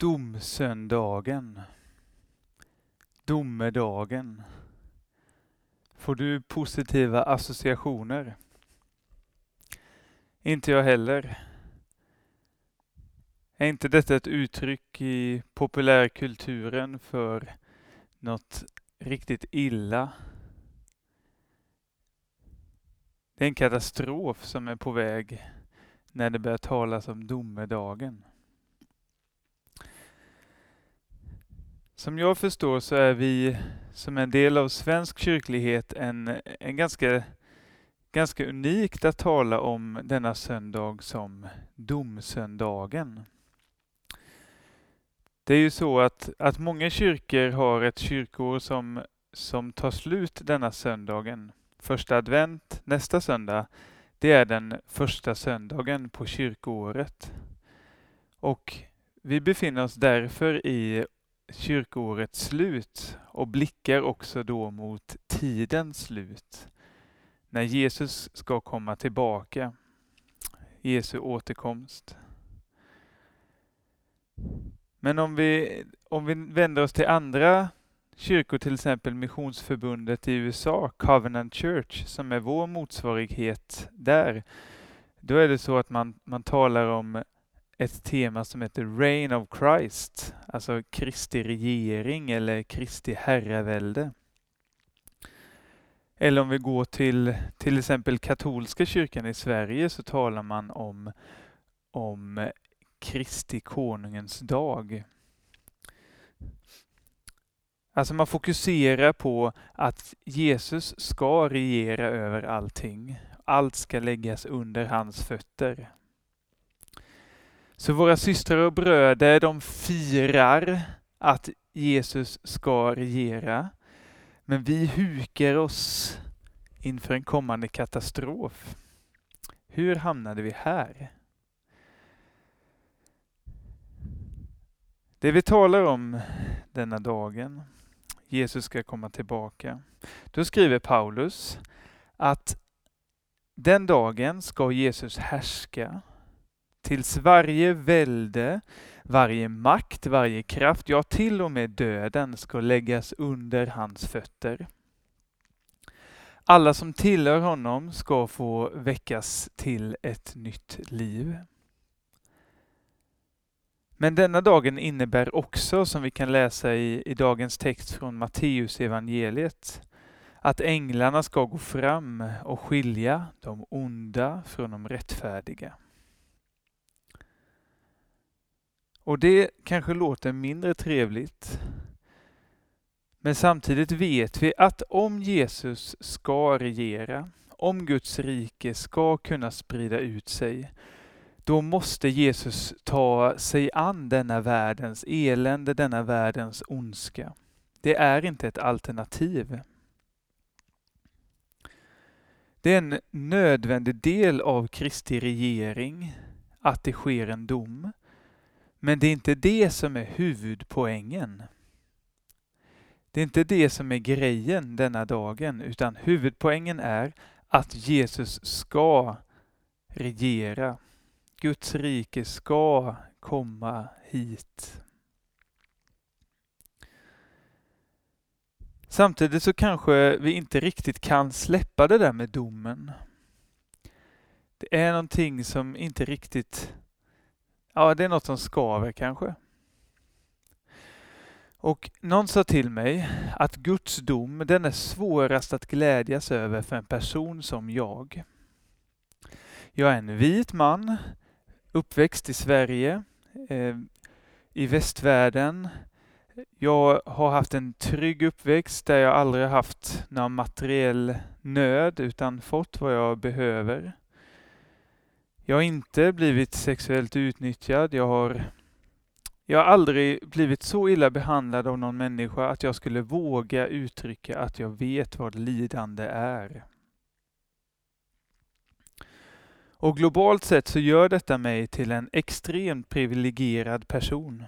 Domsöndagen. Domedagen. Får du positiva associationer? Inte jag heller. Är inte detta ett uttryck i populärkulturen för något riktigt illa? Det är en katastrof som är på väg när det börjar talas om domedagen. Som jag förstår så är vi som en del av svensk kyrklighet en, en ganska, ganska unikt att tala om denna söndag som domsöndagen. Det är ju så att, att många kyrkor har ett kyrkår som, som tar slut denna söndagen. Första advent nästa söndag, det är den första söndagen på kyrkoåret. Och vi befinner oss därför i kyrkoårets slut och blickar också då mot tidens slut. När Jesus ska komma tillbaka. Jesu återkomst. Men om vi, om vi vänder oss till andra kyrkor, till exempel Missionsförbundet i USA, Covenant Church, som är vår motsvarighet där, då är det så att man, man talar om ett tema som heter Reign of Christ, alltså Kristi regering eller Kristi herravälde. Eller om vi går till till exempel katolska kyrkan i Sverige så talar man om, om Kristi konungens dag. Alltså man fokuserar på att Jesus ska regera över allting. Allt ska läggas under hans fötter. Så våra systrar och bröder, de firar att Jesus ska regera. Men vi hukar oss inför en kommande katastrof. Hur hamnade vi här? Det vi talar om denna dagen, Jesus ska komma tillbaka. Då skriver Paulus att den dagen ska Jesus härska tills varje välde, varje makt, varje kraft, ja till och med döden ska läggas under hans fötter. Alla som tillhör honom ska få väckas till ett nytt liv. Men denna dagen innebär också, som vi kan läsa i, i dagens text från Matteus evangeliet, att änglarna ska gå fram och skilja de onda från de rättfärdiga. Och det kanske låter mindre trevligt. Men samtidigt vet vi att om Jesus ska regera, om Guds rike ska kunna sprida ut sig, då måste Jesus ta sig an denna världens elände, denna världens ondska. Det är inte ett alternativ. Det är en nödvändig del av Kristi regering att det sker en dom. Men det är inte det som är huvudpoängen. Det är inte det som är grejen denna dagen, utan huvudpoängen är att Jesus ska regera. Guds rike ska komma hit. Samtidigt så kanske vi inte riktigt kan släppa det där med domen. Det är någonting som inte riktigt Ja, det är något som skaver kanske. Och någon sa till mig att Guds dom, den är svårast att glädjas över för en person som jag. Jag är en vit man, uppväxt i Sverige, eh, i västvärlden. Jag har haft en trygg uppväxt där jag aldrig haft någon materiell nöd utan fått vad jag behöver. Jag har inte blivit sexuellt utnyttjad. Jag har, jag har aldrig blivit så illa behandlad av någon människa att jag skulle våga uttrycka att jag vet vad lidande är. Och globalt sett så gör detta mig till en extremt privilegierad person.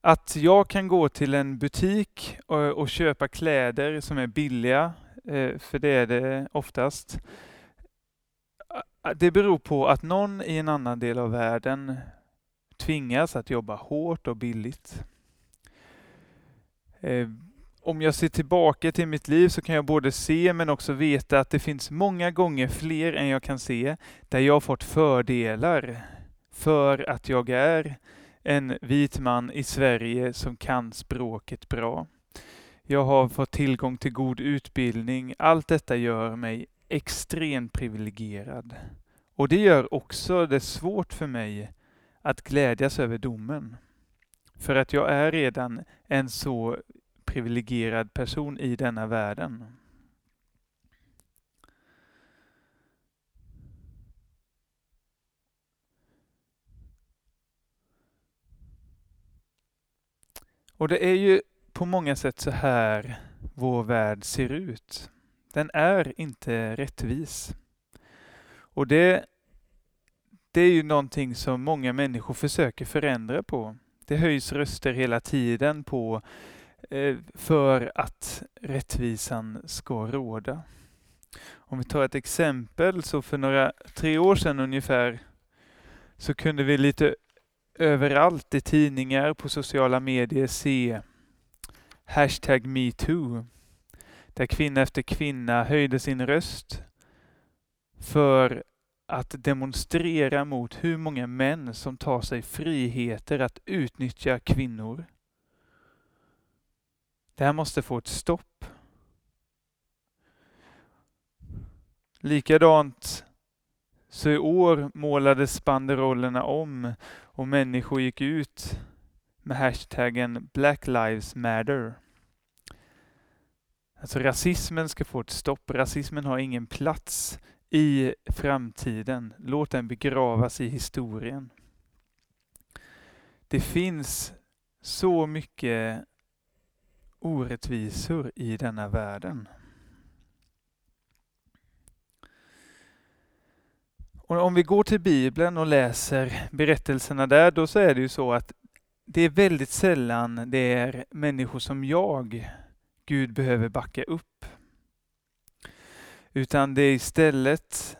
Att jag kan gå till en butik och, och köpa kläder som är billiga, eh, för det är det oftast, det beror på att någon i en annan del av världen tvingas att jobba hårt och billigt. Eh, om jag ser tillbaka till mitt liv så kan jag både se men också veta att det finns många gånger fler än jag kan se där jag fått fördelar för att jag är en vit man i Sverige som kan språket bra. Jag har fått tillgång till god utbildning. Allt detta gör mig extremt privilegierad. Och det gör också det svårt för mig att glädjas över domen. För att jag är redan en så privilegierad person i denna världen. Och det är ju på många sätt så här vår värld ser ut. Den är inte rättvis. Och det, det är ju någonting som många människor försöker förändra på. Det höjs röster hela tiden på eh, för att rättvisan ska råda. Om vi tar ett exempel så för några, tre år sedan ungefär så kunde vi lite överallt i tidningar, på sociala medier se hashtag metoo. Där kvinna efter kvinna höjde sin röst för att demonstrera mot hur många män som tar sig friheter att utnyttja kvinnor. Det här måste få ett stopp. Likadant så i år målades banderollerna om och människor gick ut med hashtaggen Black Lives Matter. Alltså rasismen ska få ett stopp. Rasismen har ingen plats i framtiden. Låt den begravas i historien. Det finns så mycket orättvisor i denna världen. Och om vi går till Bibeln och läser berättelserna där, då så är det ju så att det är väldigt sällan det är människor som jag Gud behöver backa upp. Utan det är istället,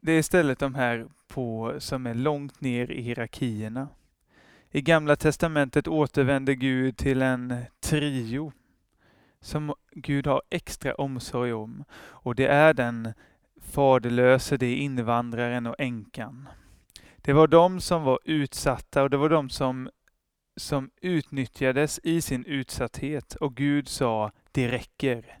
det är istället de här på, som är långt ner i hierarkierna. I Gamla Testamentet återvänder Gud till en trio som Gud har extra omsorg om. Och det är den faderlöse, det är invandraren och änkan. Det var de som var utsatta och det var de som, som utnyttjades i sin utsatthet och Gud sa, det räcker.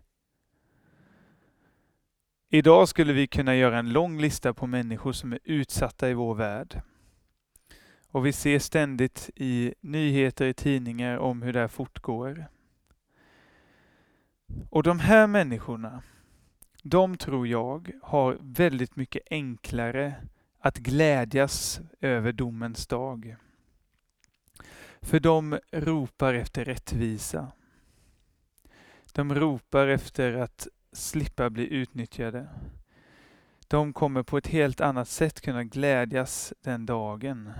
Idag skulle vi kunna göra en lång lista på människor som är utsatta i vår värld. Och vi ser ständigt i nyheter i tidningar om hur det här fortgår. Och de här människorna, de tror jag har väldigt mycket enklare att glädjas över domens dag. För de ropar efter rättvisa. De ropar efter att slippa bli utnyttjade. De kommer på ett helt annat sätt kunna glädjas den dagen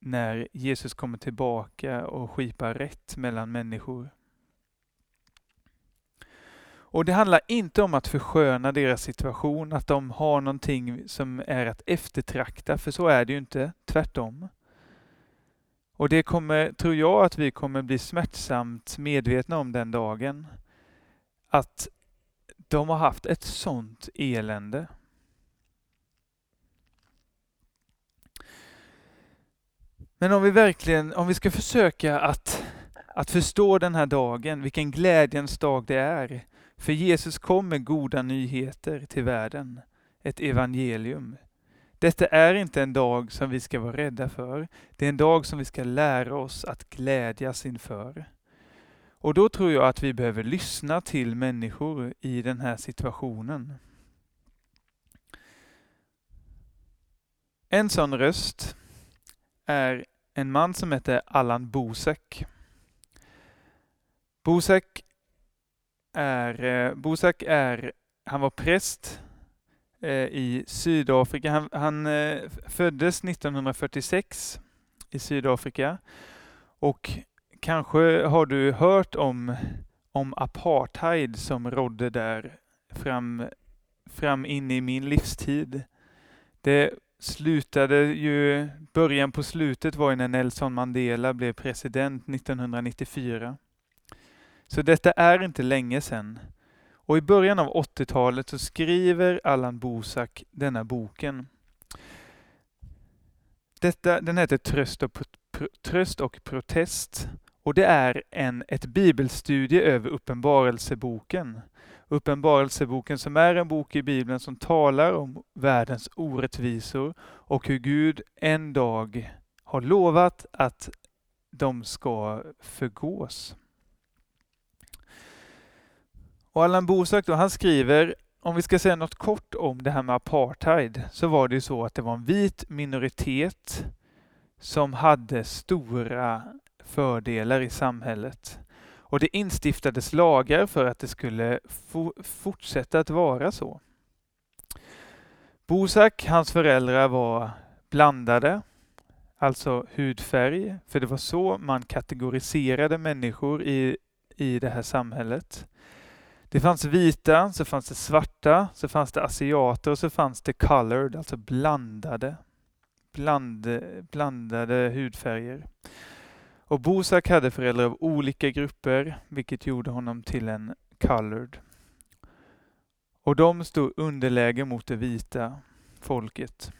när Jesus kommer tillbaka och skipar rätt mellan människor. Och det handlar inte om att försköna deras situation, att de har någonting som är att eftertrakta, för så är det ju inte, tvärtom. Och det kommer, tror jag, att vi kommer bli smärtsamt medvetna om den dagen. Att de har haft ett sånt elände. Men om vi verkligen, om vi ska försöka att, att förstå den här dagen, vilken glädjens dag det är. För Jesus kom med goda nyheter till världen, ett evangelium. Detta är inte en dag som vi ska vara rädda för. Det är en dag som vi ska lära oss att glädjas inför. Och då tror jag att vi behöver lyssna till människor i den här situationen. En sån röst är en man som heter Allan Bosek. Bosek är, eh, Bosek är, han var präst Eh, i Sydafrika. Han, han eh, föddes 1946 i Sydafrika och kanske har du hört om, om apartheid som rådde där fram, fram in i min livstid. Det slutade ju, början på slutet var ju när Nelson Mandela blev president 1994. Så detta är inte länge sedan. Och i början av 80-talet så skriver Allan Bosak denna boken. Detta, den heter Tröst och, Tröst och protest och det är en, ett bibelstudie över Uppenbarelseboken. Uppenbarelseboken som är en bok i Bibeln som talar om världens orättvisor och hur Gud en dag har lovat att de ska förgås. Och Allan Bosak då, han skriver, om vi ska säga något kort om det här med apartheid, så var det ju så att det var en vit minoritet som hade stora fördelar i samhället. Och det instiftades lagar för att det skulle fortsätta att vara så. Bosak, hans föräldrar var blandade, alltså hudfärg, för det var så man kategoriserade människor i, i det här samhället. Det fanns vita, så fanns det svarta, så fanns det asiater och så fanns det colored, alltså blandade, bland, blandade hudfärger. Och Bosak hade föräldrar av olika grupper, vilket gjorde honom till en colored. Och de stod underläge mot det vita folket.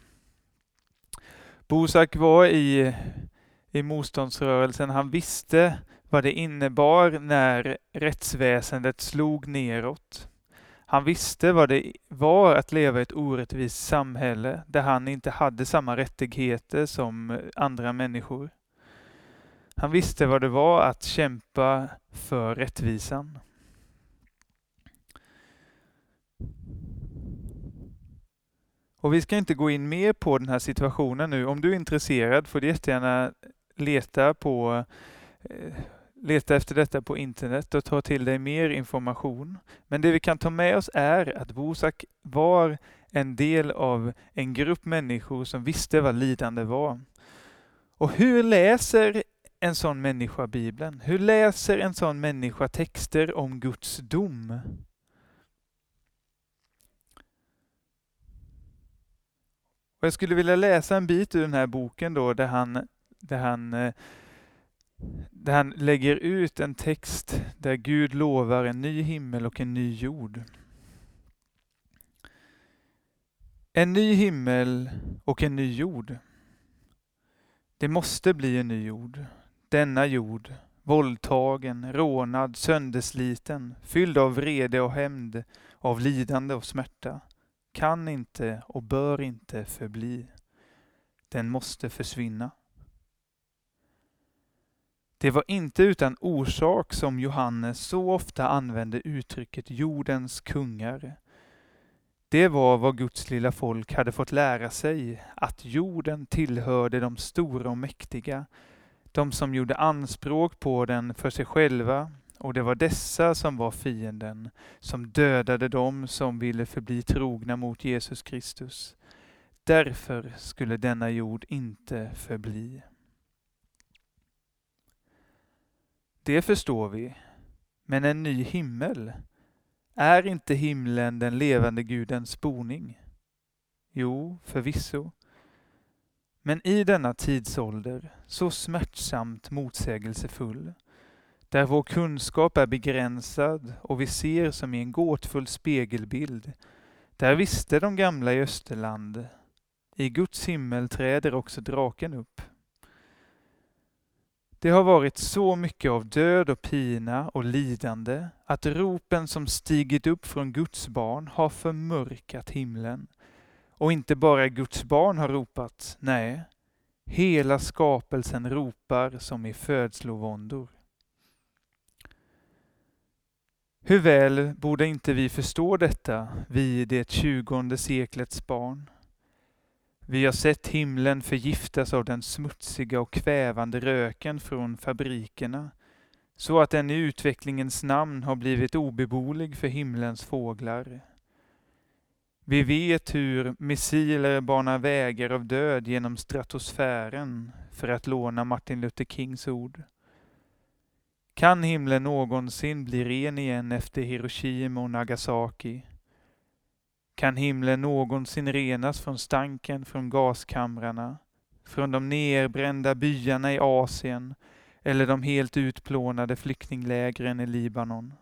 Bosak var i, i motståndsrörelsen. Han visste vad det innebar när rättsväsendet slog neråt. Han visste vad det var att leva i ett orättvist samhälle där han inte hade samma rättigheter som andra människor. Han visste vad det var att kämpa för rättvisan. Och vi ska inte gå in mer på den här situationen nu. Om du är intresserad får du jättegärna leta på eh, leta efter detta på internet och ta till dig mer information. Men det vi kan ta med oss är att Bosak var en del av en grupp människor som visste vad lidande var. Och hur läser en sån människa Bibeln? Hur läser en sån människa texter om Guds dom? Och jag skulle vilja läsa en bit ur den här boken då där han, där han, eh, där han lägger ut en text där Gud lovar en ny himmel och en ny jord. En ny himmel och en ny jord. Det måste bli en ny jord denna jord, våldtagen, rånad, söndersliten, fylld av vrede och hämnd, av lidande och smärta, kan inte och bör inte förbli. Den måste försvinna. Det var inte utan orsak som Johannes så ofta använde uttrycket jordens kungar. Det var vad Guds lilla folk hade fått lära sig, att jorden tillhörde de stora och mäktiga, de som gjorde anspråk på den för sig själva, och det var dessa som var fienden, som dödade dem som ville förbli trogna mot Jesus Kristus. Därför skulle denna jord inte förbli. Det förstår vi, men en ny himmel, är inte himlen den levande Gudens boning? Jo, förvisso. Men i denna tidsålder, så smärtsamt motsägelsefull, där vår kunskap är begränsad och vi ser som i en gåtfull spegelbild, där visste de gamla i Österland, i Guds himmel träder också draken upp. Det har varit så mycket av död och pina och lidande att ropen som stigit upp från Guds barn har förmörkat himlen och inte bara Guds barn har ropat, nej, hela skapelsen ropar som i födslovåndor. Hur väl borde inte vi förstå detta, vi det tjugonde seklets barn? Vi har sett himlen förgiftas av den smutsiga och kvävande röken från fabrikerna, så att den i utvecklingens namn har blivit obeboelig för himlens fåglar. Vi vet hur missiler banar vägar av död genom stratosfären, för att låna Martin Luther Kings ord. Kan himlen någonsin bli ren igen efter Hiroshima och Nagasaki? Kan himlen någonsin renas från stanken från gaskamrarna, från de nerbrända byarna i Asien eller de helt utplånade flyktinglägren i Libanon?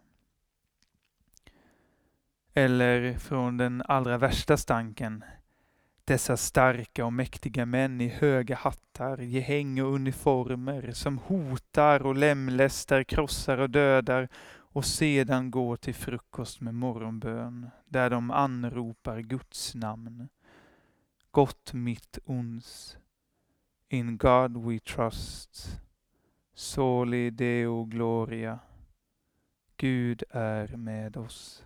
Eller från den allra värsta stanken, dessa starka och mäktiga män i höga hattar, gehäng och uniformer som hotar och lemlästar, krossar och dödar och sedan går till frukost med morgonbön där de anropar Guds namn. Gott mitt ons. In God we trust. Soli Deo Gloria. Gud är med oss.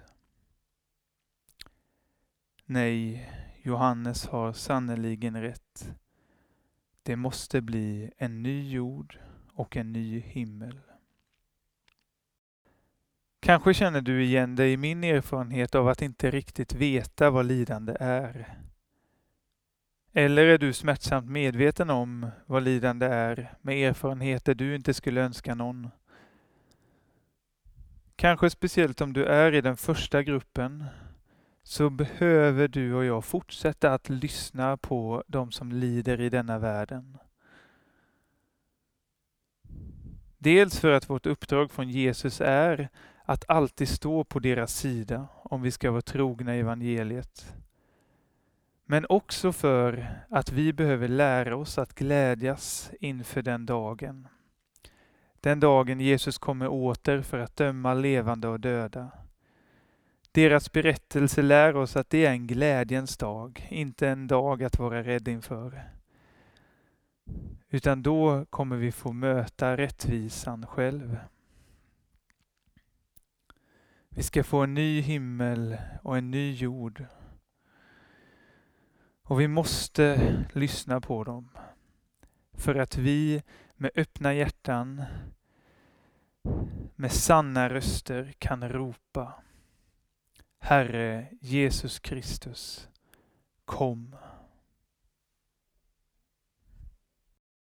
Nej, Johannes har sannerligen rätt. Det måste bli en ny jord och en ny himmel. Kanske känner du igen dig i min erfarenhet av att inte riktigt veta vad lidande är. Eller är du smärtsamt medveten om vad lidande är med erfarenheter du inte skulle önska någon? Kanske speciellt om du är i den första gruppen så behöver du och jag fortsätta att lyssna på de som lider i denna världen. Dels för att vårt uppdrag från Jesus är att alltid stå på deras sida om vi ska vara trogna evangeliet. Men också för att vi behöver lära oss att glädjas inför den dagen. Den dagen Jesus kommer åter för att döma levande och döda. Deras berättelse lär oss att det är en glädjens dag, inte en dag att vara rädd inför. Utan då kommer vi få möta rättvisan själv. Vi ska få en ny himmel och en ny jord. Och vi måste lyssna på dem. För att vi med öppna hjärtan, med sanna röster kan ropa Herre Jesus Kristus, kom.